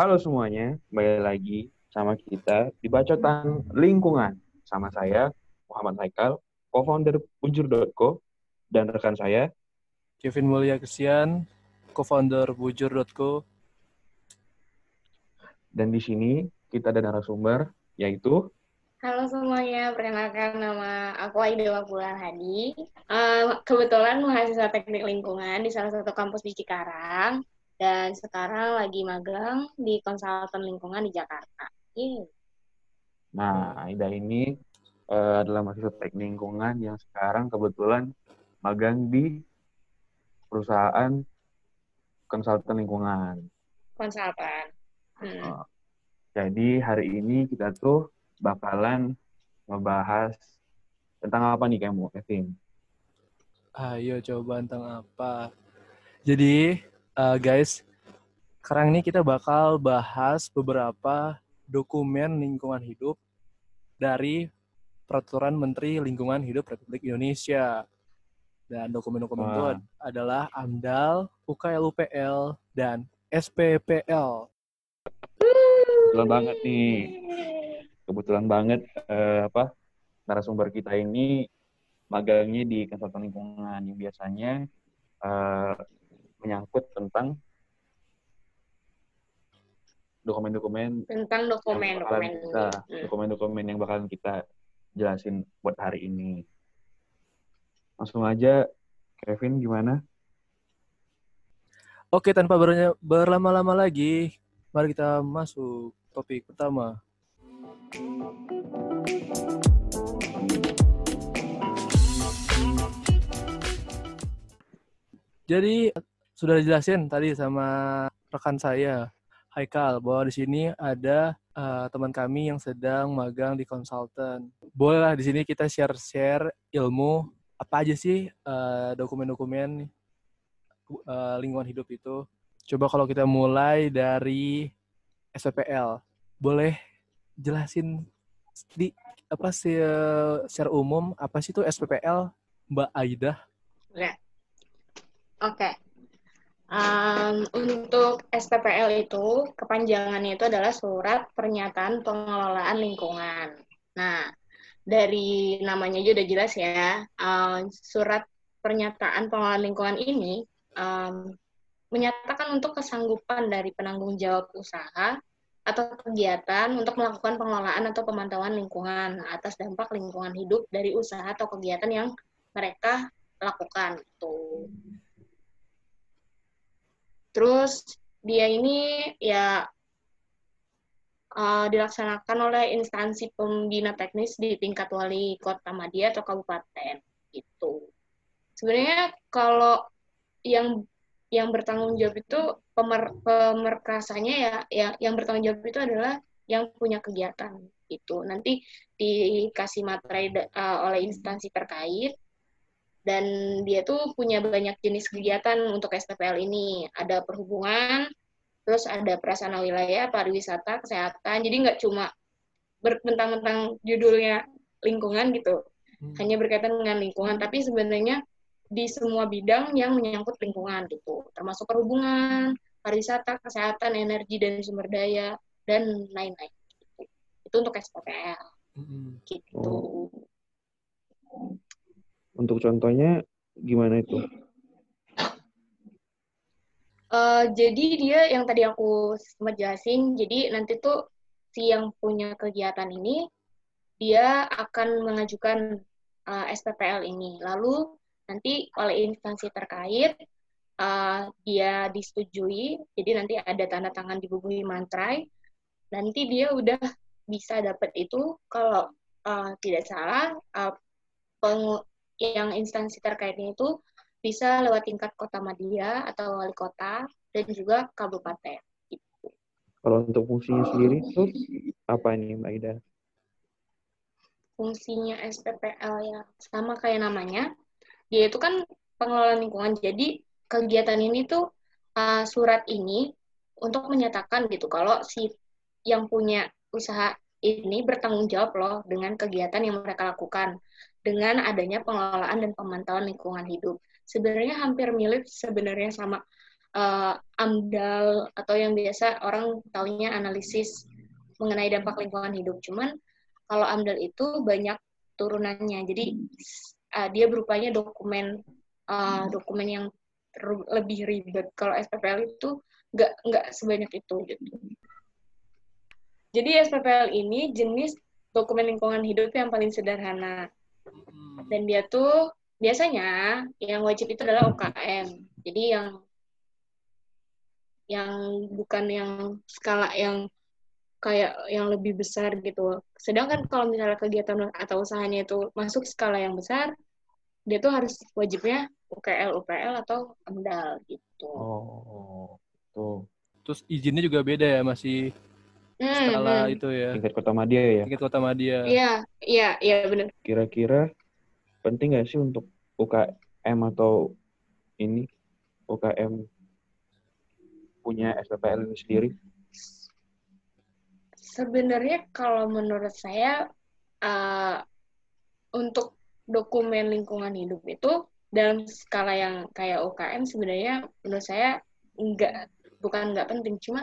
Halo semuanya, kembali lagi sama kita di Bacotan Lingkungan. Sama saya, Muhammad Haikal, co-founder Bujur.co, dan rekan saya, Kevin Mulia Kesian, co-founder Bujur.co. Dan di sini kita ada narasumber, yaitu Halo semuanya, perkenalkan nama aku Aida Wapulan Hadi. Uh, kebetulan mahasiswa teknik lingkungan di salah satu kampus di Cikarang, dan sekarang lagi magang di konsultan lingkungan di Jakarta. Yeah. Nah, Aida ini uh, adalah mahasiswa teknik lingkungan yang sekarang kebetulan magang di perusahaan konsultan lingkungan. Konsultan. Hmm. Uh, jadi hari ini kita tuh bakalan ngebahas tentang apa nih kamu, Kevin? Ayo coba tentang apa. Jadi, uh, guys, sekarang ini kita bakal bahas beberapa dokumen lingkungan hidup dari Peraturan Menteri Lingkungan Hidup Republik Indonesia. Dan dokumen-dokumen itu adalah AMDAL, UKLUPL, dan SPPL. Betul banget nih kebetulan banget uh, apa narasumber kita ini magangnya di konsultan lingkungan yang biasanya uh, menyangkut tentang dokumen-dokumen tentang dokumen-dokumen kita hmm. dokumen-dokumen yang bakalan kita jelasin buat hari ini. Langsung aja, Kevin gimana? Oke, tanpa berlama-lama lagi, mari kita masuk topik pertama. Jadi sudah dijelasin tadi sama rekan saya Haikal bahwa di sini ada uh, teman kami yang sedang magang di konsultan. Bolehlah di sini kita share-share ilmu apa aja sih uh, dokumen-dokumen uh, lingkungan hidup itu. Coba kalau kita mulai dari SPPL. Boleh jelasin di apa sih secara umum apa sih itu SPPL Mbak Aida? Oke. Oke. Um, untuk SPPL itu kepanjangannya itu adalah surat pernyataan pengelolaan lingkungan. Nah, dari namanya juga udah jelas ya, um, surat pernyataan pengelolaan lingkungan ini um, menyatakan untuk kesanggupan dari penanggung jawab usaha atau kegiatan untuk melakukan pengelolaan atau pemantauan lingkungan atas dampak lingkungan hidup dari usaha atau kegiatan yang mereka lakukan. Tuh. Terus dia ini ya uh, dilaksanakan oleh instansi pembina teknis di tingkat wali kota Madia atau kabupaten itu. Sebenarnya kalau yang yang bertanggung jawab itu pemer, pemerkasanya ya yang yang bertanggung jawab itu adalah yang punya kegiatan itu nanti dikasih materai uh, oleh instansi terkait dan dia tuh punya banyak jenis kegiatan untuk STPL ini ada perhubungan terus ada prasana wilayah pariwisata kesehatan jadi nggak cuma bertentang-tentang judulnya lingkungan gitu hmm. hanya berkaitan dengan lingkungan tapi sebenarnya di semua bidang yang menyangkut lingkungan gitu, termasuk perhubungan, pariwisata, kesehatan, energi dan sumber daya dan lain-lain. Gitu. Itu untuk SPPL. Mm-hmm. Gitu. Oh. Untuk contohnya gimana itu? Uh, jadi dia yang tadi aku sempat jelasin, jadi nanti tuh si yang punya kegiatan ini dia akan mengajukan uh, eh, SPPL ini. Lalu nanti oleh instansi terkait uh, dia disetujui, jadi nanti ada tanda tangan di buku mantrai, nanti dia udah bisa dapat itu kalau uh, tidak salah uh, yang instansi terkaitnya itu bisa lewat tingkat kota Madia atau wali kota dan juga kabupaten. Gitu. Kalau untuk fungsinya sendiri itu apa ini Mbak Ida? Fungsinya SPPL ya sama kayak namanya, dia itu kan pengelola lingkungan. Jadi kegiatan ini tuh uh, surat ini untuk menyatakan gitu kalau si yang punya usaha ini bertanggung jawab loh dengan kegiatan yang mereka lakukan dengan adanya pengelolaan dan pemantauan lingkungan hidup. Sebenarnya hampir mirip sebenarnya sama uh, AMDAL atau yang biasa orang taunya analisis mengenai dampak lingkungan hidup. Cuman kalau AMDAL itu banyak turunannya. Jadi uh, dia berupanya dokumen uh, dokumen yang lebih ribet. Kalau SPPL itu nggak nggak sebanyak itu gitu. Jadi SPPL ini jenis dokumen lingkungan hidup yang paling sederhana. Hmm. Dan dia tuh biasanya yang wajib itu adalah UKM. Jadi yang yang bukan yang skala yang kayak yang lebih besar gitu. Sedangkan kalau misalnya kegiatan atau usahanya itu masuk skala yang besar, dia tuh harus wajibnya UKL, UPL atau AMDAL gitu. Oh, tuh. Terus izinnya juga beda ya, masih skala hmm. itu ya. Tingkat kota Madia ya. Tingkat kota Madia. Iya, iya, iya benar. Kira-kira penting nggak sih untuk UKM atau ini UKM punya SPPL ini sendiri? Sebenarnya kalau menurut saya uh, untuk dokumen lingkungan hidup itu dalam skala yang kayak UKM sebenarnya menurut saya enggak bukan enggak penting cuma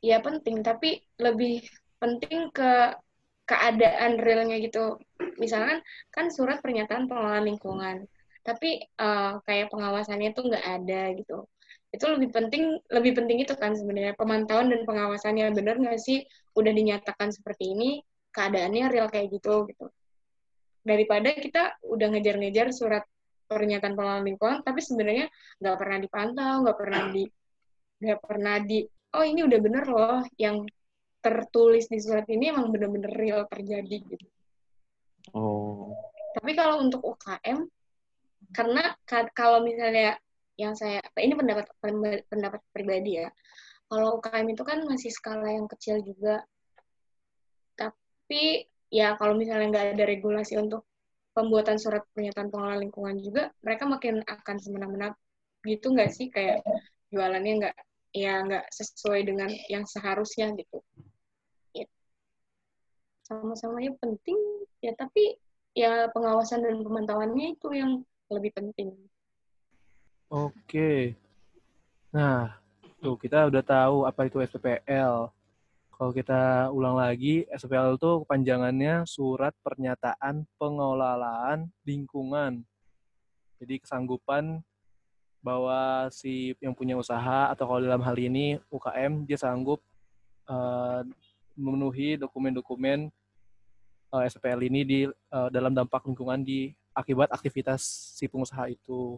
ya penting tapi lebih penting ke keadaan realnya gitu. Misalkan kan surat pernyataan pengelolaan lingkungan tapi uh, kayak pengawasannya tuh nggak ada gitu. Itu lebih penting lebih penting itu kan sebenarnya pemantauan dan pengawasannya. Benar nggak sih udah dinyatakan seperti ini keadaannya real kayak gitu gitu. Daripada kita udah ngejar-ngejar surat pernyataan pengelolaan lingkungan tapi sebenarnya nggak pernah dipantau nggak pernah di nggak pernah di oh ini udah bener loh yang tertulis di surat ini emang bener-bener real terjadi gitu. Oh. Tapi kalau untuk UKM, karena kalau misalnya yang saya ini pendapat pendapat pribadi ya, kalau UKM itu kan masih skala yang kecil juga. Tapi ya kalau misalnya nggak ada regulasi untuk pembuatan surat pernyataan pengelola lingkungan juga, mereka makin akan semena-mena gitu nggak sih kayak jualannya nggak ya nggak sesuai dengan yang seharusnya gitu ya. sama-samanya penting ya tapi ya pengawasan dan pemantauannya itu yang lebih penting oke nah tuh kita udah tahu apa itu SPPL kalau kita ulang lagi, SPPL itu kepanjangannya Surat Pernyataan Pengelolaan Lingkungan. Jadi kesanggupan bahwa si yang punya usaha atau kalau dalam hal ini UKM dia sanggup uh, memenuhi dokumen-dokumen uh, eh, SPL ini di uh, dalam dampak lingkungan di akibat aktivitas si pengusaha itu.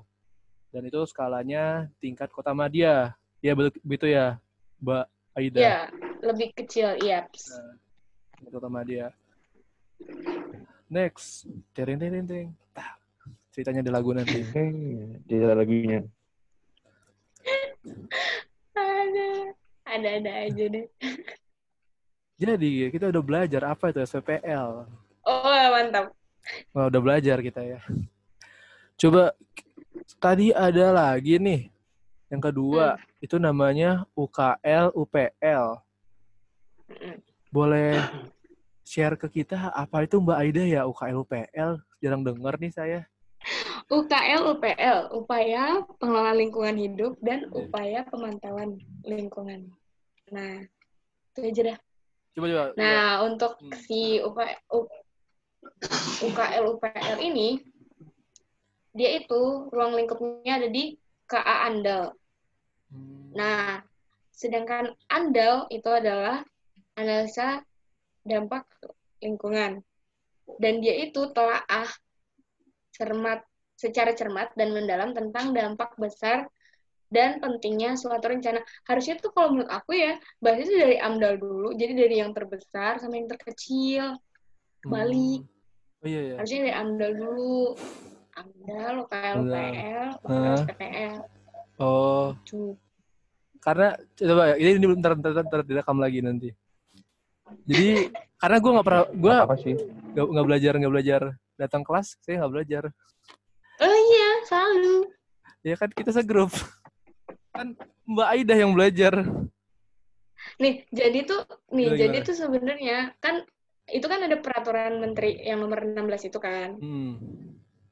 Dan itu skalanya tingkat kota Madia. Ya begitu ya Mbak Aida? Ya lebih kecil iya. Nah, kota Madia. Next. Tering tering tering ceritanya di lagu nanti. di lagunya. ada, ada ada aja deh. Jadi kita udah belajar apa itu SPPL. Oh mantap. Wah, udah belajar kita ya. Coba tadi ada lagi nih yang kedua hmm. itu namanya UKL UPL. Hmm. Boleh share ke kita apa itu Mbak Aida ya UKL UPL? Jarang dengar nih saya. UKL UPL, upaya pengelolaan lingkungan hidup dan upaya pemantauan lingkungan. Nah, itu aja dah. Coba coba. Nah, coba. untuk hmm. si UKL UPL ini dia itu ruang lingkupnya ada di KA Andal. Hmm. Nah, sedangkan Andal itu adalah analisa dampak lingkungan. Dan dia itu telah ah cermat secara cermat dan mendalam tentang dampak besar dan pentingnya suatu rencana. Harusnya tuh kalau menurut aku ya, bahas itu dari AMDAL dulu, jadi dari yang terbesar sama yang terkecil, balik. Hmm. Oh iya, iya. Harusnya dari AMDAL dulu. AMDAL, UKL, UPL, PPL. Oh. Gitu. Karena coba ini ini ntar ntar, ntar, ntar direkam lagi nanti. Jadi karena gue nggak pernah gue nggak belajar nggak belajar datang kelas saya nggak belajar oh iya selalu ya kan kita segrup kan Mbak Aida yang belajar nih jadi tuh nih Gimana? jadi tuh sebenarnya kan itu kan ada peraturan menteri yang nomor 16 itu kan hmm.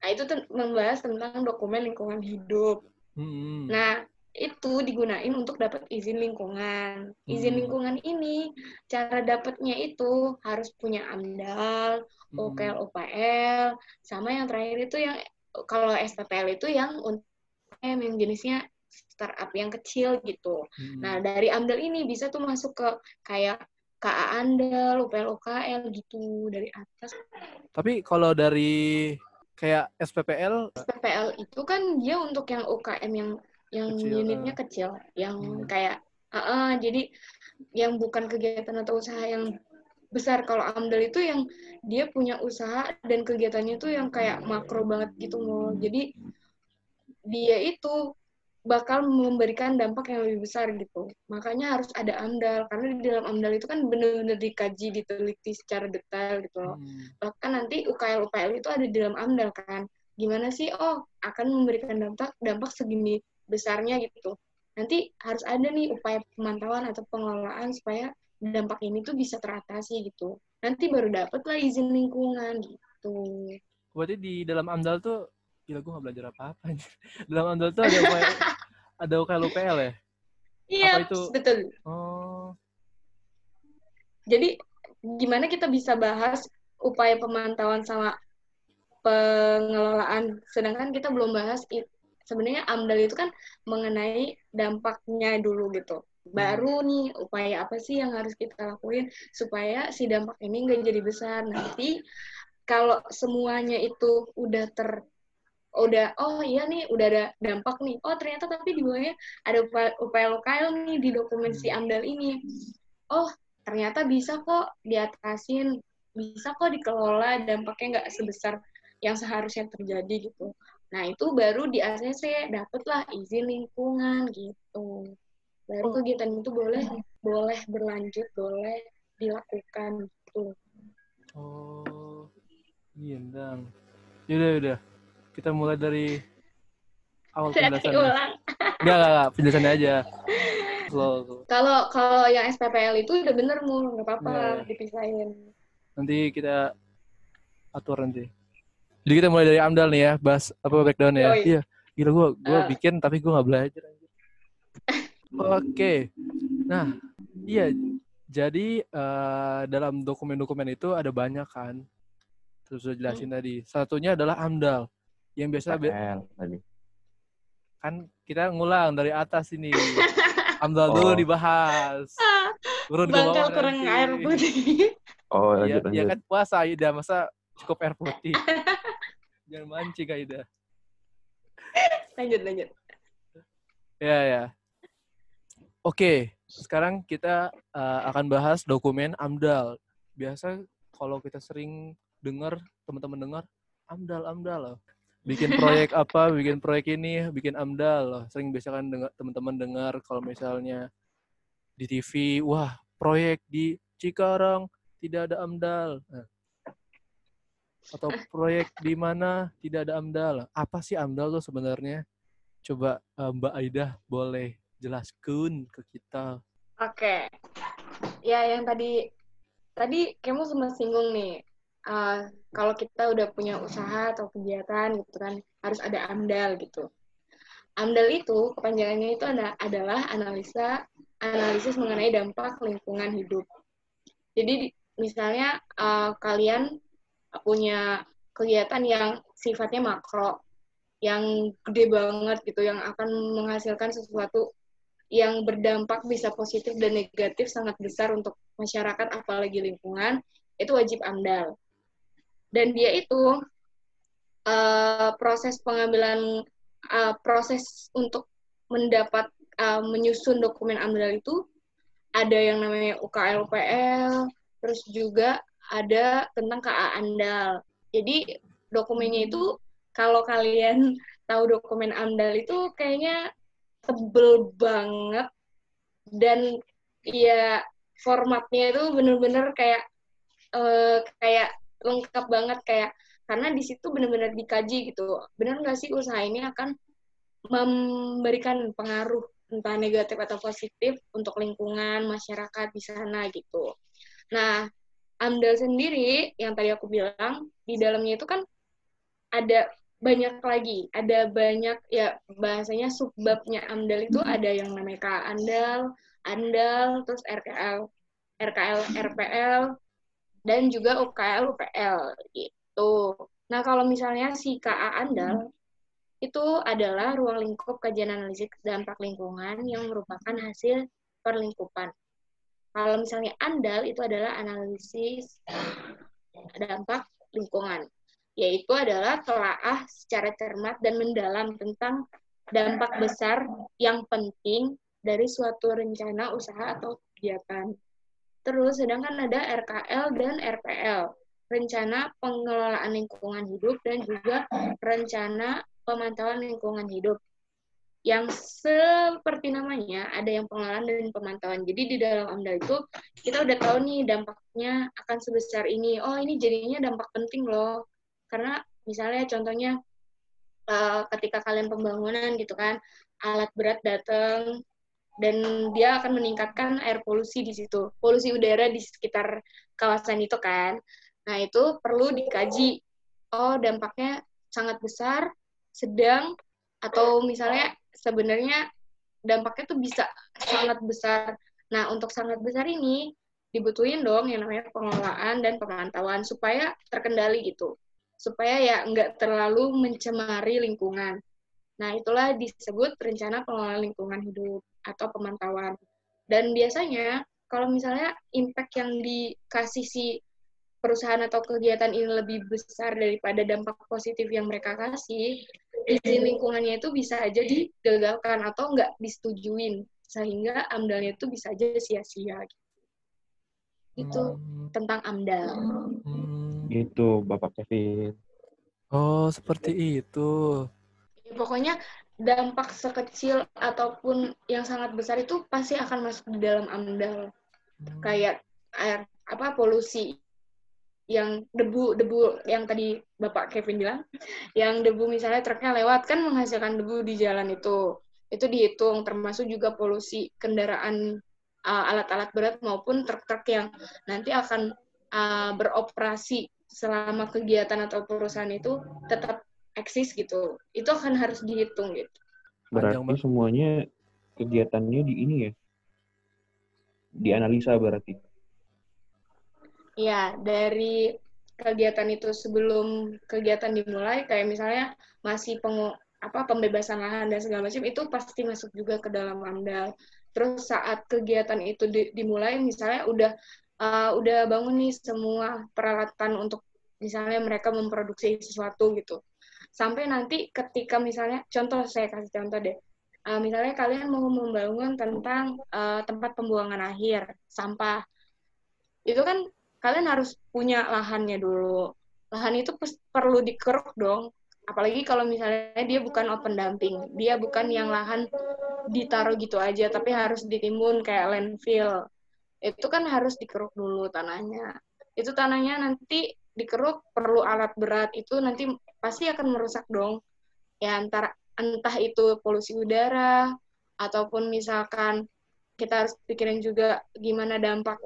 nah itu membahas tentang dokumen lingkungan hidup hmm. nah itu digunain untuk dapat izin lingkungan. Izin Hmm. lingkungan ini cara dapatnya itu harus punya AMDAL, OKL, OPL, sama yang terakhir itu yang kalau SPPL itu yang untuk UMKM, yang jenisnya startup yang kecil gitu. Hmm. Nah, dari AMDAL ini bisa tuh masuk ke kayak KA AMDAL, UPL, OKL gitu dari atas. Tapi kalau dari kayak SPPL PPL itu kan dia untuk yang UKM yang yang Kecil, unitnya ah. kecil, yang Hmm. kayak ah, ah, jadi yang bukan kegiatan atau usaha yang besar. Kalau AMDAL itu yang dia punya usaha dan kegiatannya itu yang kayak makro banget gitu loh. Jadi dia itu bakal memberikan dampak yang lebih besar gitu. Makanya harus ada AMDAL karena di dalam AMDAL itu kan benar-benar dikaji, diteliti secara detail gitu loh hmm, bahkan nanti UKL UPL itu ada di dalam AMDAL kan gimana sih oh akan memberikan dampak dampak segini besarnya gitu nanti harus ada nih upaya pemantauan atau pengelolaan supaya dampak ini tuh bisa teratasi gitu. Nanti baru dapet lah izin lingkungan gitu. Berarti di dalam AMDAL tuh gila gue gak belajar apa-apa dalam AMDAL tuh ada UKL, ada UKL UPL ya? Iya Apa itu? betul. Oh. Jadi gimana kita bisa bahas upaya pemantauan sama pengelolaan? Sedangkan kita belum bahas sebenarnya AMDAL itu kan mengenai dampaknya dulu gitu baru nih upaya apa sih yang harus kita lakuin supaya si dampak ini nggak jadi besar? Nanti kalau semuanya itu udah ter udah oh iya nih udah ada dampak nih. Oh ternyata tapi di bawahnya ada upaya, upaya lokal nih di dokumen si AMDAL ini. Oh ternyata bisa kok diatasin bisa kok dikelola dampaknya nggak sebesar yang seharusnya terjadi gitu. Nah itu baru di ACC dapatlah izin lingkungan gitu baru Oh. kegiatan itu boleh boleh berlanjut boleh dilakukan gitu. Oh iya dang. Yaudah yaudah. Kita mulai dari awal sudah penjelasannya diulang enggak enggak, enggak penjelasannya aja. Kalau kalau yang SPPL itu udah bener mul nggak apa-apa Iya, iya. dipisahin. Nanti kita atur nanti. Jadi kita mulai dari AMDAL nih ya bahas apa breakdown ya Yoi. iya. Gila gua gua Ah. bikin tapi gua nggak belajar oke nah iya jadi eh, dalam dokumen-dokumen itu ada banyak kan terus sudah jelasin tadi satunya adalah AMDAL yang biasa be- PL tadi. kan kita ngulang dari atas ini AMDAL dulu Oh. dibahas turun ke bangkal kurang nanti. air putih Oh, Iya, lanjut, iya lanjut. kan puasa Aida, masa cukup air putih. Jangan mancing Aida. lanjut lanjut Ya, ya. Oke, sekarang kita uh, akan bahas dokumen AMDAL. Biasa kalau kita sering dengar, teman-teman dengar, AMDAL, AMDAL loh. Bikin proyek apa, bikin proyek ini, bikin AMDAL loh. Sering biasa kan dengar teman-teman dengar kalau misalnya di TV, wah, proyek di Cikarang tidak ada AMDAL. Nah. Atau proyek di mana tidak ada AMDAL. Apa sih AMDAL tuh sebenarnya? Coba uh, Mbak Aida boleh jelaskan ke kita. Oke. Ya, yang tadi tadi kamu sempat singgung nih. eh, kalau kita udah punya usaha atau kegiatan gitu kan, harus ada AMDAL gitu. AMDAL itu kepanjangannya itu ada, adalah analisa analisis mengenai dampak lingkungan hidup. Jadi di- misalnya eh, kalian punya kegiatan yang sifatnya makro, yang gede banget gitu, yang akan menghasilkan sesuatu yang berdampak bisa positif dan negatif sangat besar untuk masyarakat apalagi lingkungan itu wajib AMDAL dan dia itu eh, proses pengambilan eh, proses untuk mendapat eh, menyusun dokumen AMDAL itu ada yang namanya UKL UPL terus juga ada tentang KA AMDAL jadi dokumennya itu kalau kalian tahu dokumen AMDAL itu kayaknya tebel banget. Dan ya formatnya itu bener-bener kayak eh, kayak lengkap banget. Kayak karena di situ bener-bener dikaji gitu. Bener nggak sih usaha ini akan memberikan pengaruh entah negatif atau positif untuk lingkungan masyarakat di sana gitu. Nah AMDAL sendiri yang tadi aku bilang di dalamnya itu kan ada banyak lagi, ada banyak ya bahasanya subbabnya AMDAL itu ada yang namanya KA ANDAL, ANDAL, terus RKL, RKL, RPL, dan juga UKL, UPL gitu. Nah kalau misalnya si KA ANDAL itu adalah ruang lingkup kajian analisis dampak lingkungan yang merupakan hasil perlingkupan. Kalau misalnya ANDAL itu adalah analisis dampak lingkungan yaitu adalah telaah secara cermat dan mendalam tentang dampak besar yang penting dari suatu rencana usaha atau kegiatan. Terus, sedangkan ada RKL dan RPL, rencana pengelolaan lingkungan hidup dan juga rencana pemantauan lingkungan hidup. Yang seperti namanya, ada yang pengelolaan dan pemantauan. Jadi di dalam AMDAL itu, kita udah tahu nih dampaknya akan sebesar ini. Oh, ini jadinya dampak penting loh karena misalnya contohnya uh, ketika kalian pembangunan gitu kan alat berat datang dan dia akan meningkatkan air polusi di situ polusi udara di sekitar kawasan itu kan. Nah itu perlu dikaji. Oh dampaknya sangat besar sedang atau misalnya sebenarnya dampaknya tuh bisa sangat besar. Nah untuk sangat besar ini dibutuhin dong yang namanya pengelolaan dan pemantauan supaya terkendali gitu supaya ya nggak terlalu mencemari lingkungan. Nah, itulah disebut rencana pengelolaan lingkungan hidup atau pemantauan. Dan biasanya kalau misalnya impact yang dikasih si perusahaan atau kegiatan ini lebih besar daripada dampak positif yang mereka kasih, izin lingkungannya itu bisa aja digagalkan atau nggak disetujuin, sehingga amdalnya itu bisa aja sia-sia. Itu hmm. tentang amdal. Hmm Gitu, Bapak Kevin. Oh, seperti itu. Ya, pokoknya dampak sekecil ataupun yang sangat besar itu pasti akan masuk di dalam AMDAL. Hmm. Kayak air apa polusi yang debu debu yang tadi Bapak Kevin bilang, yang debu misalnya truknya lewat kan menghasilkan debu di jalan itu. Itu dihitung termasuk juga polusi kendaraan alat-alat uh, berat maupun truk-truk yang nanti akan uh, beroperasi selama kegiatan atau perusahaan itu tetap eksis gitu. Itu akan harus dihitung gitu. Berarti semuanya kegiatannya di ini ya? Dianalisa berarti? Ya dari kegiatan itu sebelum kegiatan dimulai kayak misalnya masih pengu apa pembebasan lahan dan segala macam itu pasti masuk juga ke dalam AMDAL terus saat kegiatan itu di, dimulai misalnya udah uh, udah bangun nih semua peralatan untuk misalnya mereka memproduksi sesuatu gitu. Sampai nanti ketika misalnya, contoh saya kasih contoh deh, uh, misalnya kalian mau membangun tentang uh, tempat pembuangan akhir, sampah. Itu kan kalian harus punya lahannya dulu. Lahan itu perlu dikeruk dong. Apalagi kalau misalnya dia bukan open dumping, dia bukan yang lahan ditaruh gitu aja, tapi harus ditimbun kayak landfill itu kan harus dikeruk dulu tanahnya. Itu tanahnya nanti dikeruk perlu alat berat itu nanti pasti akan merusak dong. Ya antara entah itu polusi udara ataupun misalkan kita harus pikirin juga gimana dampak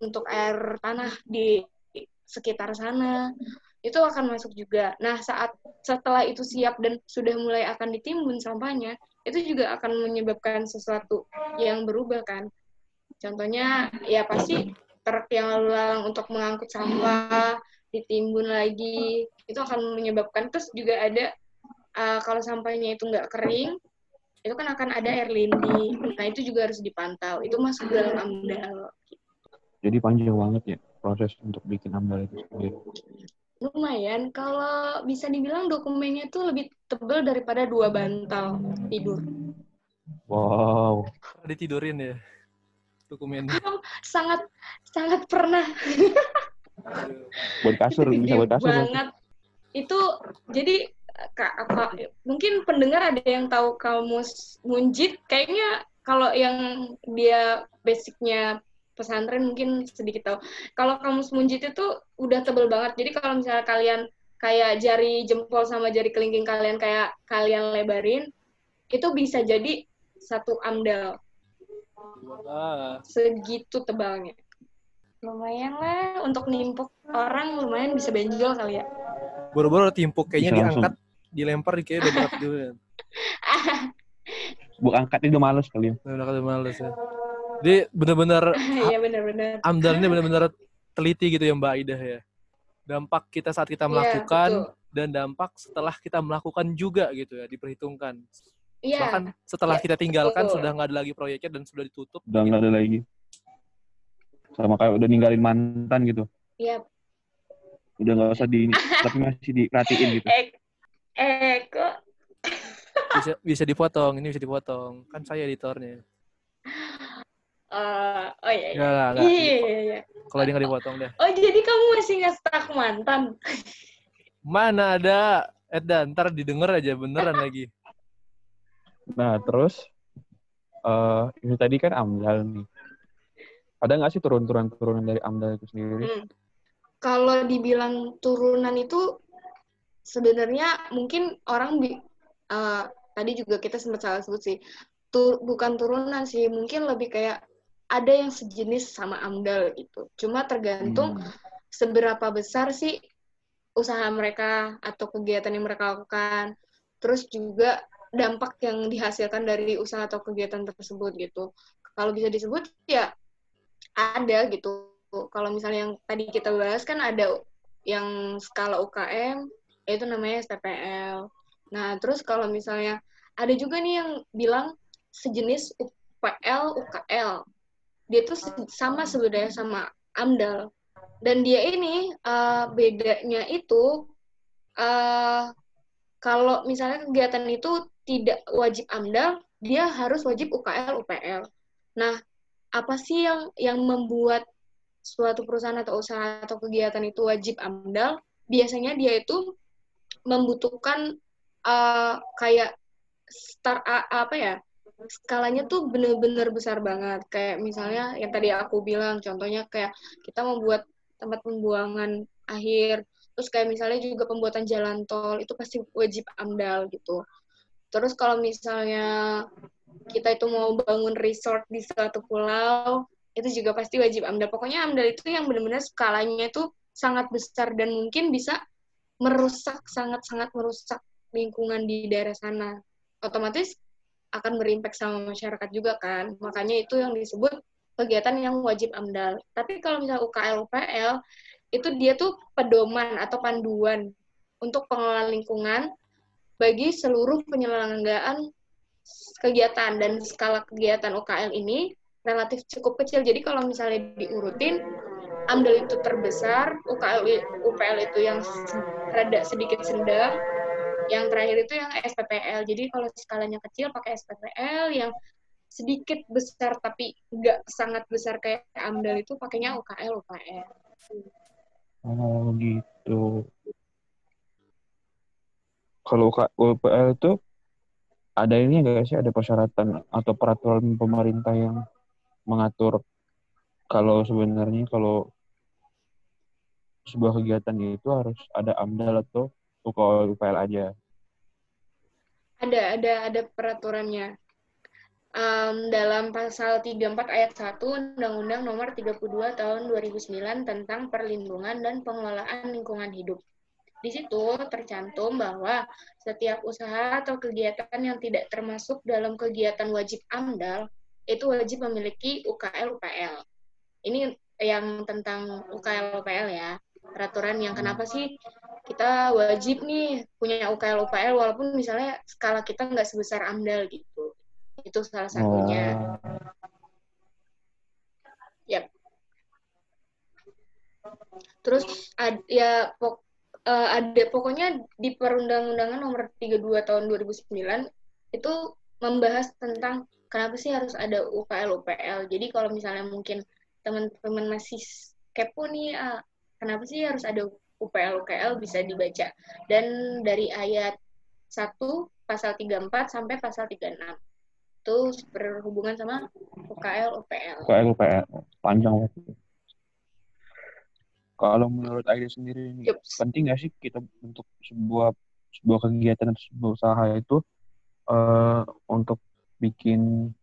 untuk air tanah di sekitar sana itu akan masuk juga. Nah, saat setelah itu siap dan sudah mulai akan ditimbun sampahnya, itu juga akan menyebabkan sesuatu yang berubah kan. Contohnya ya pasti truk yang lalu lalang untuk mengangkut sampah ditimbun lagi itu akan menyebabkan terus juga ada uh, kalau sampahnya itu nggak kering itu kan akan ada air lindi nah itu juga harus dipantau itu masuk dalam amdal jadi panjang banget ya proses untuk bikin amdal itu sendiri lumayan kalau bisa dibilang dokumennya itu lebih tebal daripada dua bantal tidur wow ditidurin ya dokumennya? sangat sangat pernah. buat kasur bisa buat kasur. Banget. Itu jadi kak, kak, mungkin pendengar ada yang tahu kamus munjid kayaknya kalau yang dia basicnya pesantren mungkin sedikit tahu. Kalau kamus munjid itu udah tebel banget. Jadi kalau misalnya kalian kayak jari jempol sama jari kelingking kalian kayak kalian lebarin, itu bisa jadi satu amdal. Segitu tebalnya. Lumayan lah untuk nimpuk orang lumayan bisa benjol kali ya. Boro-boro timpuk kayaknya Bisa langsung. diangkat, dilempar kayak udah berat juga. Bu angkat itu males kali ya. Udah kali males ya. Jadi bener-bener Iya benar-benar. AMDAL ini bener-bener teliti gitu ya Mbak Ida ya. Dampak kita saat kita Iya, melakukan betul. dan dampak setelah kita melakukan juga gitu ya diperhitungkan. Iya, Bahkan setelah Iya, kita tinggalkan betul. sudah nggak ada lagi proyeknya dan sudah ditutup. Udah nggak ada lagi. Sama kayak udah ninggalin mantan gitu. iya. Udah nggak usah di tapi masih diperhatiin gitu. Eh, eh kok Bisa, bisa dipotong, ini bisa dipotong. Kan saya editornya. Eh, oh iya, iya. Enggak, enggak. Iya, iya, iya. Kalau dia nggak dipotong deh. Oh, jadi kamu masih nggak stuck mantan? Mana ada Eda, ntar didengar aja beneran lagi. Nah, terus eh ini tadi kan AMDAL nih. Ada nggak sih turun-turunan dari AMDAL itu sendiri? Hmm. Kalau dibilang turunan itu sebenarnya mungkin orang bi- eh, tadi juga kita sempat salah sebut sih. Tu- bukan turunan sih, mungkin lebih kayak ada yang sejenis sama AMDAL gitu. Cuma tergantung Hmm. seberapa besar sih usaha mereka atau kegiatan yang mereka lakukan. Terus juga dampak yang dihasilkan dari usaha atau kegiatan tersebut gitu. Kalau bisa disebut ya ada gitu. Kalau misalnya yang tadi kita bahas kan ada yang skala UKM, yaitu namanya STPL. Nah, terus kalau misalnya ada juga nih yang bilang sejenis UPL, UKL. Dia tuh sama sebenarnya sama AMDAL. Dan dia ini eh, bedanya itu eh, kalau misalnya kegiatan itu tidak wajib AMDAL, dia harus wajib UKL, UPL. Nah, apa sih yang yang membuat suatu perusahaan atau usaha atau kegiatan itu wajib AMDAL? Biasanya dia itu membutuhkan eh, kayak start apa ya? Skalanya tuh bener-bener besar banget. Kayak misalnya yang tadi aku bilang, contohnya kayak kita membuat tempat pembuangan akhir, terus kayak misalnya juga pembuatan jalan tol itu pasti wajib AMDAL gitu. Terus kalau misalnya kita itu mau bangun resort di suatu pulau, itu juga pasti wajib AMDAL. Pokoknya AMDAL itu yang benar-benar skalanya itu sangat besar dan mungkin bisa merusak, sangat-sangat merusak lingkungan di daerah sana. Otomatis akan berimpact sama masyarakat juga kan. Makanya itu yang disebut kegiatan yang wajib AMDAL. Tapi kalau misalnya UKL, UPL, itu dia tuh pedoman atau panduan untuk pengelolaan lingkungan bagi seluruh penyelenggaraan kegiatan dan skala kegiatan UKL ini relatif cukup kecil. Jadi kalau misalnya diurutin, AMDAL itu terbesar, UKL, UPL itu yang rada sedikit sedang, yang terakhir itu yang SPPL. Jadi kalau skalanya kecil pakai SPPL, yang sedikit besar tapi nggak sangat besar kayak AMDAL itu pakainya UKL, UPL. Oh gitu. Kalau UK UPL itu ada ini nggak sih ada persyaratan atau peraturan pemerintah yang mengatur kalau sebenarnya kalau sebuah kegiatan itu harus ada AMDAL atau UKL UPL aja. Ada, ada, ada peraturannya. Em, dalam pasal 34 ayat 1 Undang-Undang Nomor 32 Tahun 2009 tentang Perlindungan dan Pengelolaan Lingkungan Hidup. Di situ tercantum bahwa setiap usaha atau kegiatan yang tidak termasuk dalam kegiatan wajib AMDAL itu wajib memiliki UKL UPL. Ini yang tentang UKL UPL ya. Peraturan yang kenapa sih kita wajib nih punya UKL UPL walaupun misalnya skala kita nggak sebesar AMDAL gitu. Itu salah satunya. Oh. Terus ad, ya pok, eh, ada pokoknya di Perundang-undangan nomor 32 tahun 2009 itu membahas tentang kenapa sih harus ada UKL UPL. Jadi kalau misalnya mungkin teman-teman masih kepo nih ah, kenapa sih harus ada UPL UKL bisa dibaca. Dan dari ayat 1 pasal 34 sampai pasal 36. Itu berhubungan sama UKL UPL. UKL UPL panjang banget. Kalau menurut Aida sendiri ini Yups. penting nggak sih kita untuk sebuah sebuah kegiatan atau sebuah usaha itu eh, untuk bikin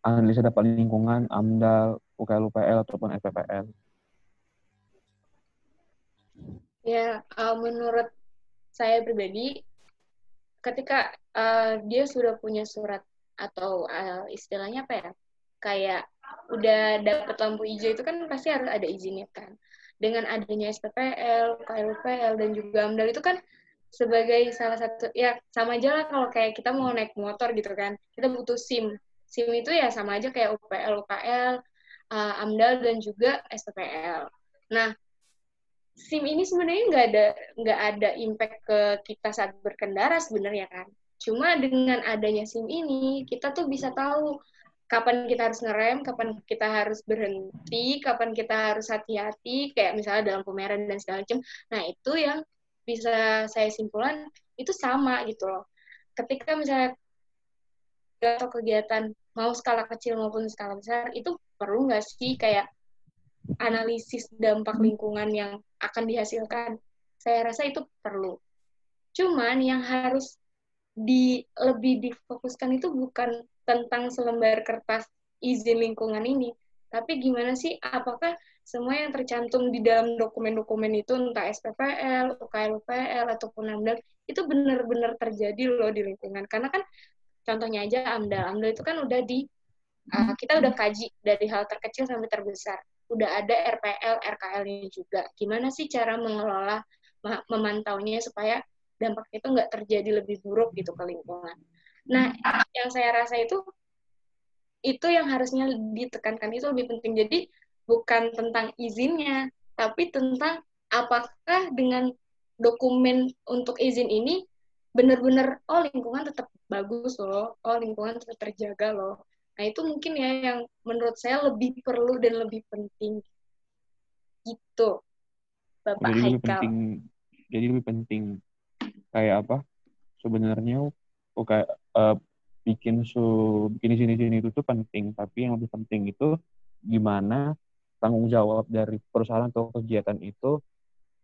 analisa dampak lingkungan, AMDAL, UKL UPL ataupun FPPL. Ya, uh, menurut saya pribadi, ketika uh, dia sudah punya surat atau uh, istilahnya apa ya, kayak udah dapat lampu hijau itu kan pasti harus ada izinnya kan. Dengan adanya SPPL, KLPL, dan juga AMDAL itu kan sebagai salah satu, ya sama aja lah kalau kayak kita mau naik motor gitu kan, kita butuh SIM. SIM itu ya sama aja kayak UPL, UKL, uh, AMDAL, dan juga SPPL. Nah, SIM ini sebenarnya nggak ada nggak ada impact ke kita saat berkendara sebenarnya kan. Cuma dengan adanya SIM ini kita tuh bisa tahu kapan kita harus ngerem, kapan kita harus berhenti, kapan kita harus hati-hati, kayak misalnya dalam pemeran dan segala macam. Nah itu yang bisa saya simpulkan itu sama gitu loh. Ketika misalnya atau kegiatan mau skala kecil maupun skala besar itu perlu nggak sih kayak analisis dampak lingkungan yang akan dihasilkan. Saya rasa itu perlu. Cuman yang harus di lebih difokuskan itu bukan tentang selembar kertas izin lingkungan ini, tapi gimana sih apakah semua yang tercantum di dalam dokumen-dokumen itu entah SPPL, UKL-UPL ataupun AMDAL itu benar-benar terjadi loh di lingkungan. Karena kan contohnya aja AMDAL, AMDAL itu kan udah di uh, kita udah kaji dari hal terkecil sampai terbesar udah ada RPL, RKL-nya juga. Gimana sih cara mengelola, memantaunya supaya dampaknya itu nggak terjadi lebih buruk gitu ke lingkungan. Nah, yang saya rasa itu itu yang harusnya ditekankan itu lebih penting. Jadi bukan tentang izinnya, tapi tentang apakah dengan dokumen untuk izin ini benar-benar oh lingkungan tetap bagus loh, oh lingkungan tetap terjaga loh. Nah, itu mungkin ya yang menurut saya lebih perlu dan lebih penting. Gitu. Bapak jadi Haikal. lebih penting jadi lebih penting kayak apa? Sebenarnya oh, kayak uh, bikin su bikin sini sini itu tuh penting, tapi yang lebih penting itu gimana tanggung jawab dari perusahaan atau kegiatan itu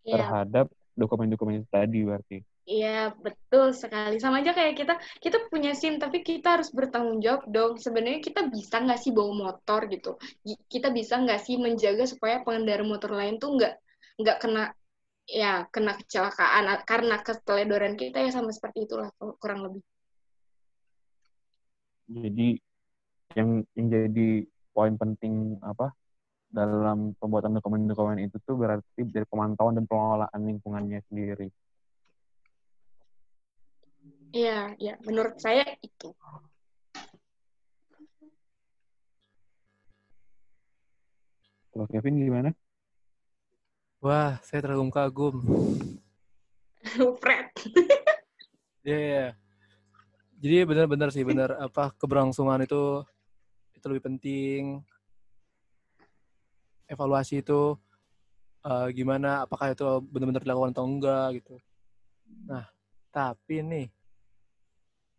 yeah. terhadap dokumen-dokumen tadi berarti. Iya, betul sekali. Sama aja kayak kita, kita punya SIM, tapi kita harus bertanggung jawab dong. Sebenarnya kita bisa nggak sih bawa motor gitu? Kita bisa nggak sih menjaga supaya pengendara motor lain tuh nggak nggak kena ya kena kecelakaan karena keteledoran kita ya sama seperti itulah kurang lebih. Jadi yang yang jadi poin penting apa dalam pembuatan dokumen-dokumen itu tuh berarti dari pemantauan dan pengelolaan lingkungannya sendiri. Iya, ya, menurut saya itu. Kalau Kevin gimana? Wah, saya terlalu kagum. Fred. Iya, yeah, Jadi benar-benar sih, benar apa keberlangsungan itu itu lebih penting. Evaluasi itu uh, gimana, apakah itu benar-benar dilakukan atau enggak gitu. Nah, tapi nih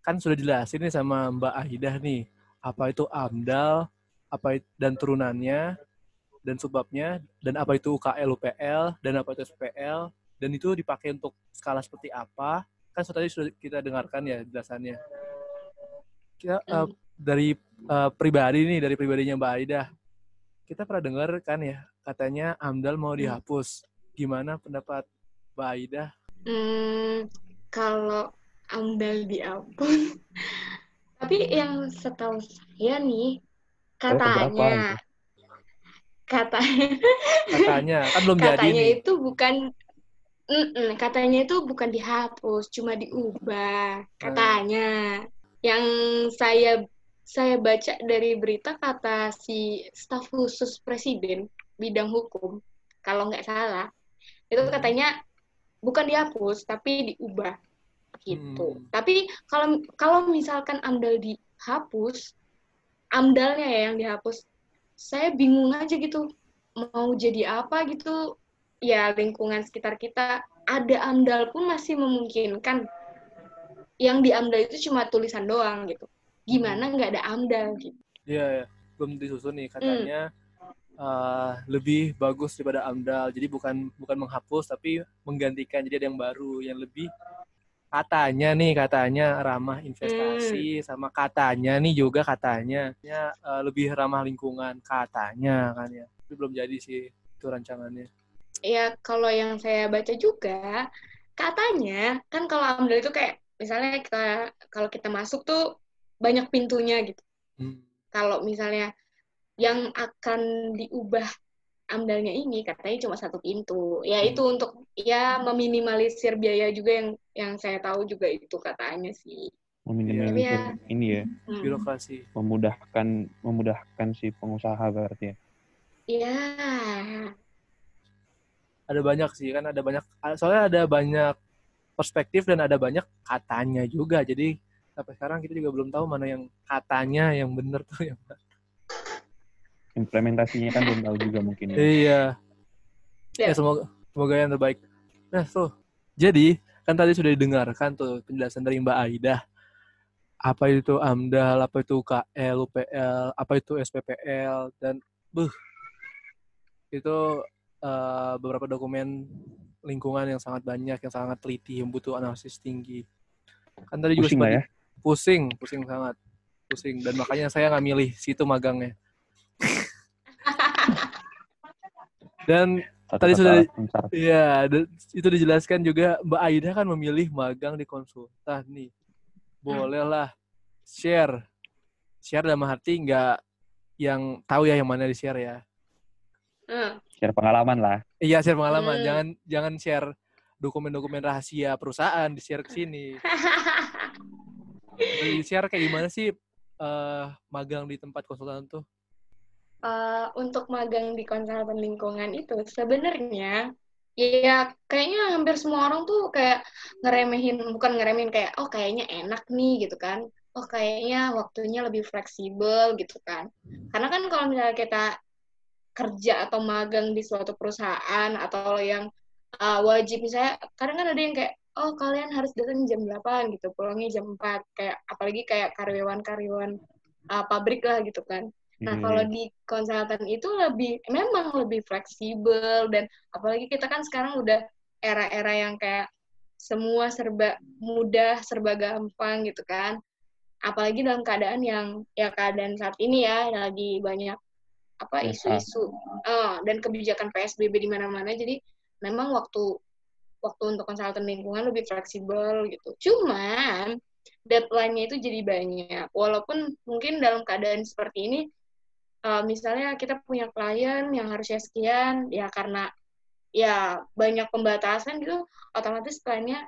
kan sudah jelasin nih sama Mbak Ahidah nih apa itu AMDAL, apa itu, dan turunannya dan sebabnya dan apa itu UKL UPL dan apa itu SPL dan itu dipakai untuk skala seperti apa? Kan tadi sudah kita dengarkan ya jelasannya. Kita uh, dari uh, pribadi nih dari pribadinya Mbak Aida kita pernah dengar kan ya katanya AMDAL mau hmm. dihapus. Gimana pendapat Mbak Aida? Hmm, kalau amdal diampun. Tapi yang setahu saya nih katanya katanya katanya kan belum katanya jadi nih. itu bukan katanya itu bukan dihapus cuma diubah katanya hmm. yang saya saya baca dari berita kata si staf khusus presiden bidang hukum kalau nggak salah itu hmm. katanya bukan dihapus tapi diubah gitu. Hmm. Tapi kalau kalau misalkan AMDAL dihapus, AMDALnya ya yang dihapus, saya bingung aja gitu mau jadi apa gitu. Ya lingkungan sekitar kita ada AMDAL pun masih memungkinkan. Yang di AMDAL itu cuma tulisan doang gitu. Gimana nggak ada AMDAL gitu? Iya, ya. belum disusun nih katanya. Hmm. Uh, lebih bagus daripada AMDAL. Jadi bukan bukan menghapus tapi menggantikan jadi ada yang baru yang lebih katanya nih katanya ramah investasi hmm. sama katanya nih juga katanya ya, uh, lebih ramah lingkungan katanya kan ya itu belum jadi sih itu rancangannya ya kalau yang saya baca juga katanya kan kalau AMDAL itu kayak misalnya kita kalau kita masuk tuh banyak pintunya gitu. Hmm. Kalau misalnya yang akan diubah amdalnya ini katanya cuma satu pintu. Ya itu Hmm. untuk ya meminimalisir biaya juga yang yang saya tahu juga itu katanya sih. Meminimalisir Iya. ini ya, Hmm. Birokrasi. memudahkan memudahkan si pengusaha berarti ya. Iya. Ada banyak sih kan ada banyak soalnya ada banyak perspektif dan ada banyak katanya juga. Jadi sampai sekarang kita juga belum tahu mana yang katanya yang benar tuh yang mana. Implementasinya kan belum tahu juga mungkin ya. Iya. Ya. Ya semoga semoga yang terbaik. Nah tuh, jadi kan tadi sudah didengarkan tuh penjelasan dari Mbak Aida. Apa itu AMDAL, apa itu UKL, UPL, apa itu SPPL, dan buh, itu eh, beberapa dokumen lingkungan yang sangat banyak, yang sangat teliti, yang butuh analisis tinggi. Kan tadi juga Pusing lah sempat ya. pusing, pusing sangat, pusing. Dan makanya saya nggak milih situ magangnya. Dan Satu Tadi sudah-. Iya, itu dijelaskan juga Mbak Aida kan memilih magang di konsultan nih. Bolehlah share. Share dalam arti nggak yang tahu ya yang mana di share ya. Hmm. Share pengalaman lah. Iya, share pengalaman. Hmm. Jangan jangan share dokumen-dokumen rahasia perusahaan di share ke sini. Di share kayak gimana sih eh, magang di tempat konsultan tuh? Eh, untuk magang di konsultan lingkungan itu sebenarnya ya kayaknya hampir semua orang tuh kayak ngeremehin bukan ngeremehin kayak oh kayaknya enak nih gitu kan. Oh kayaknya waktunya lebih fleksibel gitu kan. Karena kan kalau misalnya kita kerja atau magang di suatu perusahaan atau yang uh, wajib misalnya kadang kan ada yang kayak oh kalian harus datang jam 8 gitu pulangnya jam 4 kayak apalagi kayak karyawan-karyawan uh, pabrik lah gitu kan Nah, Hmm. kalau di konsultan itu lebih memang lebih fleksibel dan apalagi kita kan sekarang udah era-era yang kayak semua serba mudah, serba gampang gitu kan. Apalagi dalam keadaan yang ya keadaan saat ini ya lagi banyak apa PSA. isu-isu eh, dan kebijakan PSBB di mana-mana. Jadi memang waktu waktu untuk konsultan lingkungan lebih fleksibel gitu. Cuman deadline-nya itu jadi banyak. Walaupun mungkin dalam keadaan seperti ini uh, misalnya kita punya klien yang harusnya sekian ya karena ya banyak pembatasan gitu otomatis kliennya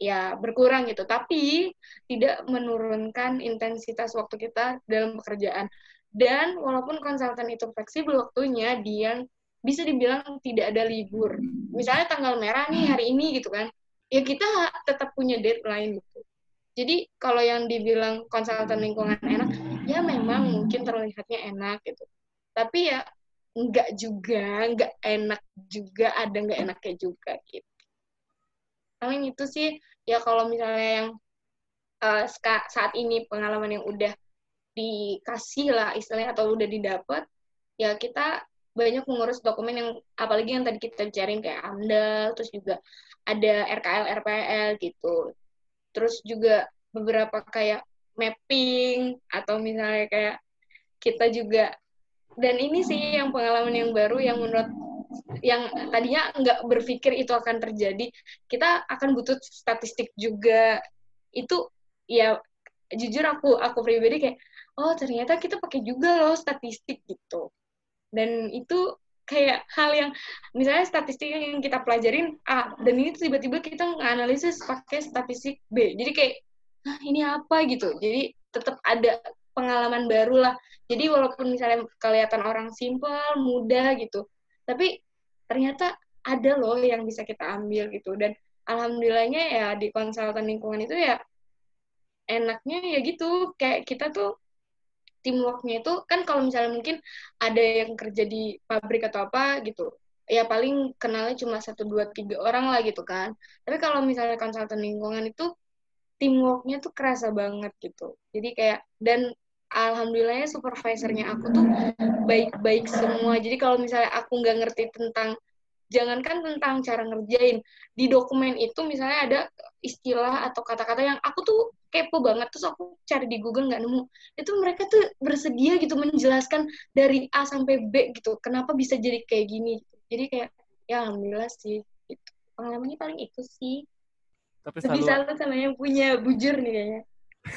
ya berkurang gitu. Tapi tidak menurunkan intensitas waktu kita dalam pekerjaan. Dan walaupun konsultan itu fleksibel waktunya dia bisa dibilang tidak ada libur. Misalnya tanggal merah nih hari ini gitu kan ya kita tetap punya deadline gitu. Jadi kalau yang dibilang konsultan lingkungan enak mungkin terlihatnya enak gitu. Tapi ya enggak juga enggak enak juga ada enggak enaknya juga gitu. Paling itu sih ya kalau misalnya yang uh, saat ini pengalaman yang udah dikasih lah istilahnya atau udah didapat ya kita banyak mengurus dokumen yang apalagi yang tadi kita bicarain kayak AMDAL terus juga ada RKL RPL gitu. Terus juga beberapa kayak mapping atau misalnya kayak kita juga. Dan ini sih yang pengalaman yang baru yang menurut yang tadinya nggak berpikir itu akan terjadi kita akan butuh statistik juga. Itu ya jujur aku aku pribadi kayak oh ternyata kita pakai juga loh statistik gitu. Dan itu kayak hal yang misalnya statistik yang kita pelajarin A dan ini tiba-tiba kita nganalisis pakai statistik B. Jadi kayak ini apa? gitu. Jadi tetap ada pengalaman baru lah. Jadi walaupun misalnya kelihatan orang simpel mudah gitu tapi ternyata ada loh yang bisa kita ambil gitu. Dan alhamdulillahnya ya di konsultan lingkungan itu ya enaknya ya gitu. Kayak kita tuh teamworknya itu kan kalau misalnya mungkin ada yang kerja di pabrik atau apa gitu ya paling kenalnya cuma satu dua tiga orang lah gitu kan. Tapi kalau misalnya konsultan lingkungan itu teamworknya tuh kerasa banget gitu. Jadi kayak dan alhamdulillahnya supervisornya aku tuh baik-baik semua. Jadi kalau misalnya aku nggak ngerti tentang jangankan tentang cara ngerjain di dokumen itu misalnya ada istilah atau kata-kata yang aku tuh kepo banget. Terus aku cari di Google nggak nemu. Itu mereka tuh bersedia gitu menjelaskan dari A sampai B gitu kenapa bisa jadi kayak gini. Jadi kayak ya alhamdulillah sih. Gitu. pengalamannya paling itu sih. Tapi selalu salut sama yang punya bujur nih kayaknya.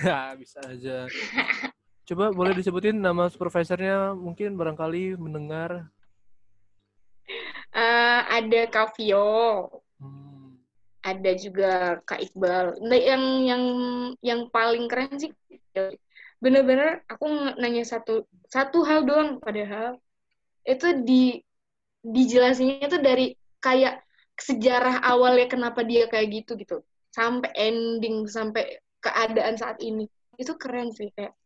Ya, bisa aja. Coba boleh disebutin nama supervisornya mungkin barangkali mendengar. Eh, ada Kak Vio Hmm. ada juga Kak Iqbal. Nah, yang yang yang paling keren sih bener-bener aku nanya satu satu hal doang padahal itu di dijelasinnya itu dari kayak sejarah awalnya kenapa dia kayak gitu gitu sampai ending sampai keadaan saat ini itu keren sih kayak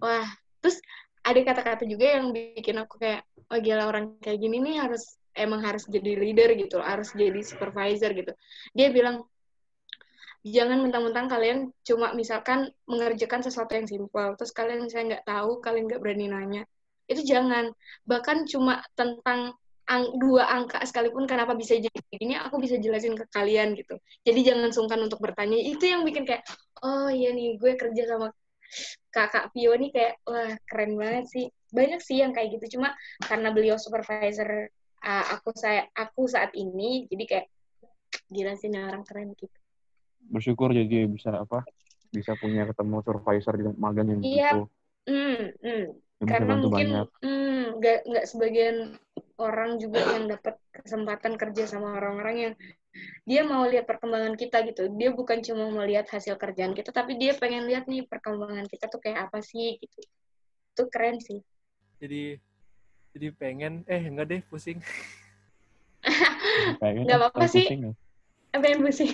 wah terus ada kata-kata juga yang bikin aku kayak oh gila orang kayak gini nih harus emang harus jadi leader gitu harus jadi supervisor gitu. Dia bilang jangan mentang-mentang kalian cuma misalkan mengerjakan sesuatu yang simpel terus kalian misalnya nggak tahu kalian nggak berani nanya. Itu jangan. Bahkan cuma tentang ang- dua angka sekalipun kenapa bisa jadi begini aku bisa jelasin ke kalian gitu. Jadi jangan sungkan untuk bertanya. Itu yang bikin kayak oh iya nih gue kerja sama kakak Pio nih kayak wah keren banget sih banyak sih yang kayak gitu cuma karena beliau supervisor uh, aku saya aku saat ini jadi kayak gila sih nih orang keren gitu Bersyukur jadi bisa apa? Bisa punya ketemu supervisor di magang yang Iya. gitu. Yang bisa karena mungkin banyak. hmm, nggak nggak sebagian orang juga yang dapat kesempatan kerja sama orang-orang yang dia mau lihat perkembangan kita gitu dia bukan cuma mau lihat hasil kerjaan kita tapi dia pengen lihat nih perkembangan kita tuh kayak apa sih gitu itu keren sih Jadi jadi pengen eh enggak deh pusing. Kayaknya nggak apa-apa sih. pusing ya. yang pusing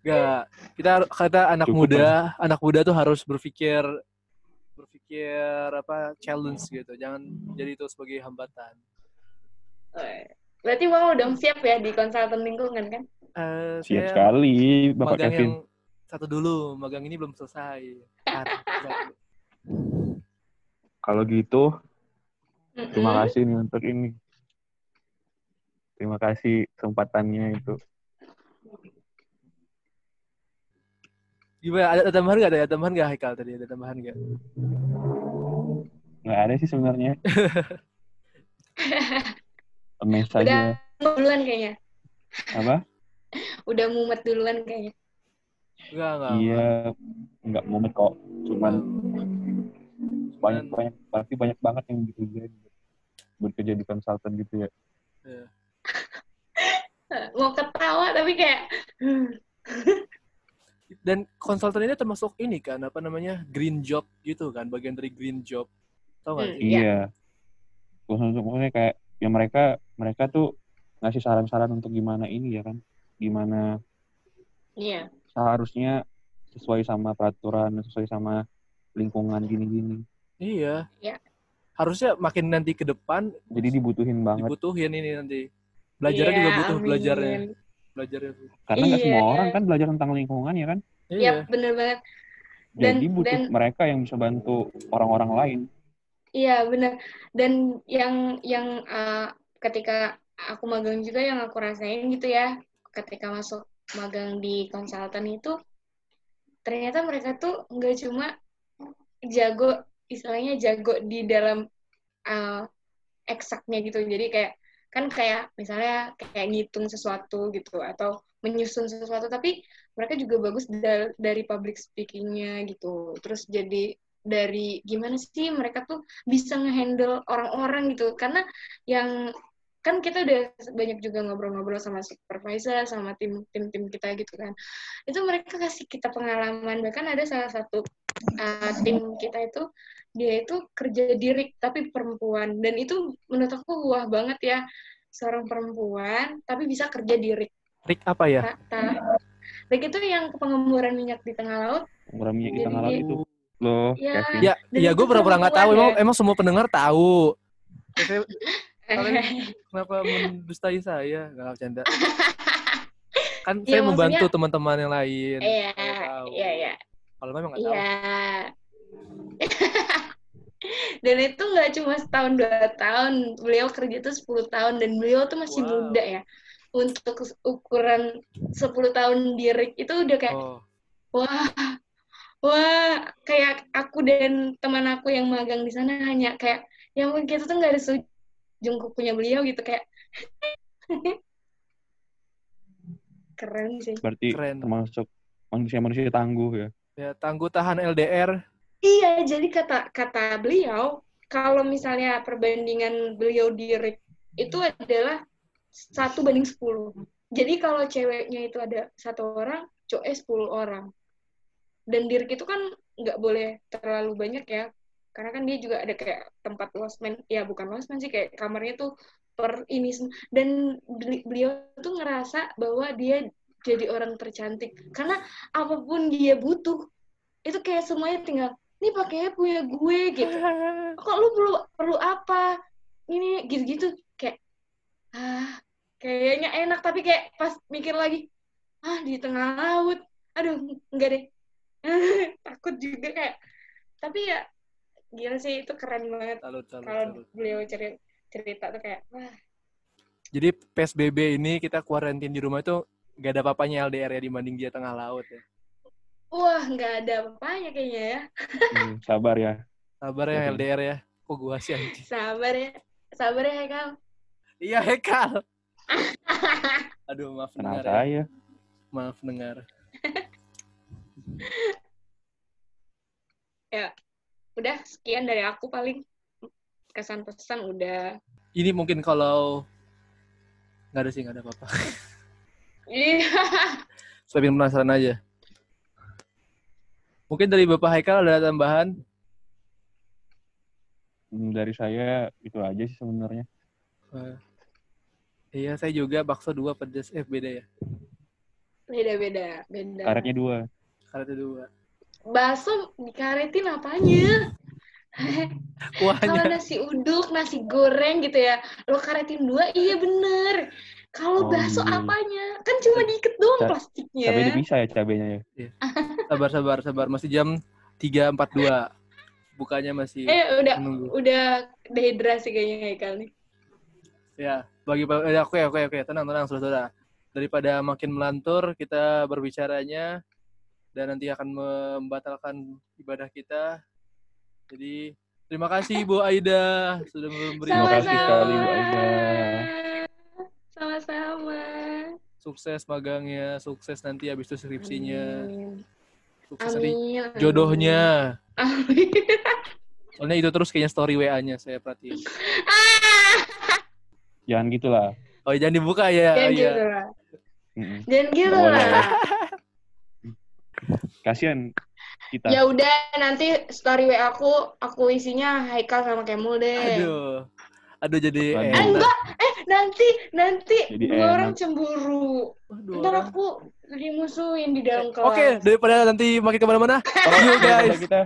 Enggak. Kita kata anak Cukup muda, anak muda tuh harus berpikir berpikir apa challenge gitu. Jangan jadi itu sebagai hambatan. berarti mau dong siap ya di konsultan lingkungan kan Eh, Siap saya sekali, Bapak magang Kevin. yang satu dulu, magang ini belum selesai. Kalau gitu, terima kasih nih untuk ini. Terima kasih kesempatannya itu. Gimana? Ada, ada tambahan nggak? Ada tambahan nggak Haikal tadi? Ada tambahan nggak? Nggak ada sih sebenarnya. Udah aja. duluan kayaknya Apa? udah mumet duluan kayaknya Enggak, enggak. Iya, nggak mumet kok. Cuman banyak Cuman, banyak pasti banyak banget yang dikerjain bekerja di konsultan gitu ya. ya. mau ketawa tapi kayak Dan konsultan ini termasuk ini kan, apa namanya, green job gitu kan, bagian dari green job. Tahu nggak Hmm. sih? Iya. Iya. Khususnya maksudnya kayak ya mereka mereka tuh ngasih saran-saran untuk gimana ini ya kan, gimana iya seharusnya sesuai sama peraturan, sesuai sama lingkungan gini-gini. Iya. Iya. Harusnya makin nanti ke depan Jadi dibutuhin banget. dibutuhin ini nanti. Belajarnya Iya, juga butuh amin. belajarnya. Belajarnya. Karena nggak semua Iya. orang kan belajar tentang lingkungan ya kan. Iya, Iya. bener banget. Dan- Jadi butuh dan- mereka yang bisa bantu orang-orang lain. Iya, bener. Dan yang yang uh, ketika aku magang juga yang aku rasain gitu ya, ketika masuk magang di konsultan itu, ternyata mereka tuh nggak cuma jago, istilahnya jago di dalam uh, eksaknya gitu. Jadi kayak kan kayak misalnya kayak ngitung sesuatu gitu atau menyusun sesuatu, tapi mereka juga bagus da- dari public speaking-nya gitu. Terus jadi dari gimana sih mereka tuh bisa ngehandle orang-orang gitu karena yang kan kita udah banyak juga ngobrol-ngobrol sama supervisor sama tim tim tim kita gitu kan itu mereka kasih kita pengalaman bahkan ada salah satu uh, tim kita itu dia itu kerja di RIK tapi perempuan dan itu menurut aku wah banget ya seorang perempuan tapi bisa kerja di RIK Rick apa ya? kata RIK itu yang pengemburan minyak di tengah laut Orang minyak di tengah laut itu loh, Ya. Kevin. Ya, ya gue pernah-pernah nggak tahu. perempuan Emang, ya. emang semua pendengar tahu. Kalian kenapa mendustai saya? Nggak bercanda. Kan Ya, saya membantu teman-teman yang lain. Iya, iya, iya. Kalau memang nggak tahu. Iya. dan itu nggak cuma setahun dua tahun, beliau kerja tuh 10 tahun dan beliau tuh masih Wow. muda ya. Untuk ukuran 10 tahun di RIK itu udah kayak Oh, wah wah kayak aku dan teman aku yang magang di sana hanya kayak ya ampun kita tuh nggak ada jengkuk punya beliau gitu kayak keren sih Berarti Keren. termasuk manusia-manusia tangguh ya. Ya, tangguh tahan LDR. iya jadi kata kata beliau kalau misalnya perbandingan beliau di Rick itu adalah satu banding sepuluh jadi kalau ceweknya itu ada satu orang cowoknya sepuluh orang dan di Rick itu kan nggak boleh terlalu banyak ya karena kan dia juga ada kayak tempat losmen. Ya bukan losmen sih kayak kamarnya tuh per ini dan beli- beliau tuh ngerasa bahwa dia jadi orang tercantik. Karena apa pun dia butuh itu kayak semuanya tinggal ini pakainya punya gue gitu. Kok lu perlu perlu apa? Ini gitu-gitu. Kayak ah kayaknya enak. Tapi kayak pas mikir lagi ah di tengah laut. Aduh enggak deh. Takut juga kayak tapi ya gila sih itu keren banget kalau beliau cerita cerita tuh kayak wah Jadi PSBB ini kita kuarantin di rumah itu gak ada papanya LDR ya dibanding dia tengah laut ya. wah nggak ada apa-apanya kayaknya ya Hmm, sabar ya. Sabar ya. LDR ya. Kok gua sih anjing. sabar ya sabar ya Hekal Iya Hekal. Aduh maaf dengar ya. saya. Maaf dengar. udah sekian dari aku paling kesan pesan udah Ini mungkin kalau nggak ada sih nggak ada apa-apa. iya Saya bikin penasaran aja. Mungkin dari Bapak Haikal ada tambahan? Hmm, Dari saya itu aja sih sebenarnya. Eh, iya, saya juga bakso dua pedes. Eh, beda ya? beda beda beda Karetnya dua. Karetnya dua. Bakso dikaretin apanya kalau Kuahnya. nasi uduk nasi goreng gitu ya lo karetin dua iya bener kalau Oh, bakso iya. apanya kan cuma diikat doang Ca- plastiknya Cabenya bisa ya cabenya ya. Sabar, sabar, sabar. Masih jam 3.42. Bukanya masih eh udah menunggu. udah dehidrasi kayaknya Haikal nih Ya, bagi eh, oke oke oke, tenang tenang saudara. Daripada makin melantur, kita berbicaranya dan nanti akan membatalkan ibadah kita. Jadi terima kasih Bu Aida sudah memberi Terima kasih sekali, Bu Aida. sama-sama sukses magangnya, sukses nanti habis itu skripsinya, amin sukses nanti amin jodohnya. amin Soalnya itu terus kayaknya story WA-nya saya perhatiin. Jangan gitulah. Oh jangan dibuka ya. jangan iya. gitu lah Mm-mm. jangan gitu lah Kasihan kita. Ya udah nanti story WA aku aku isinya Haikal sama Kemul deh. Aduh. Aduh jadi Aduh. Eh, enggak, eh nanti nanti Jadi dua enak. orang cemburu. Aduh, Ntar orang. aku dimusuhin di dalam kelas. Oke, daripada nanti makin ke mana-mana, Oh, See you, daripada guys. Kita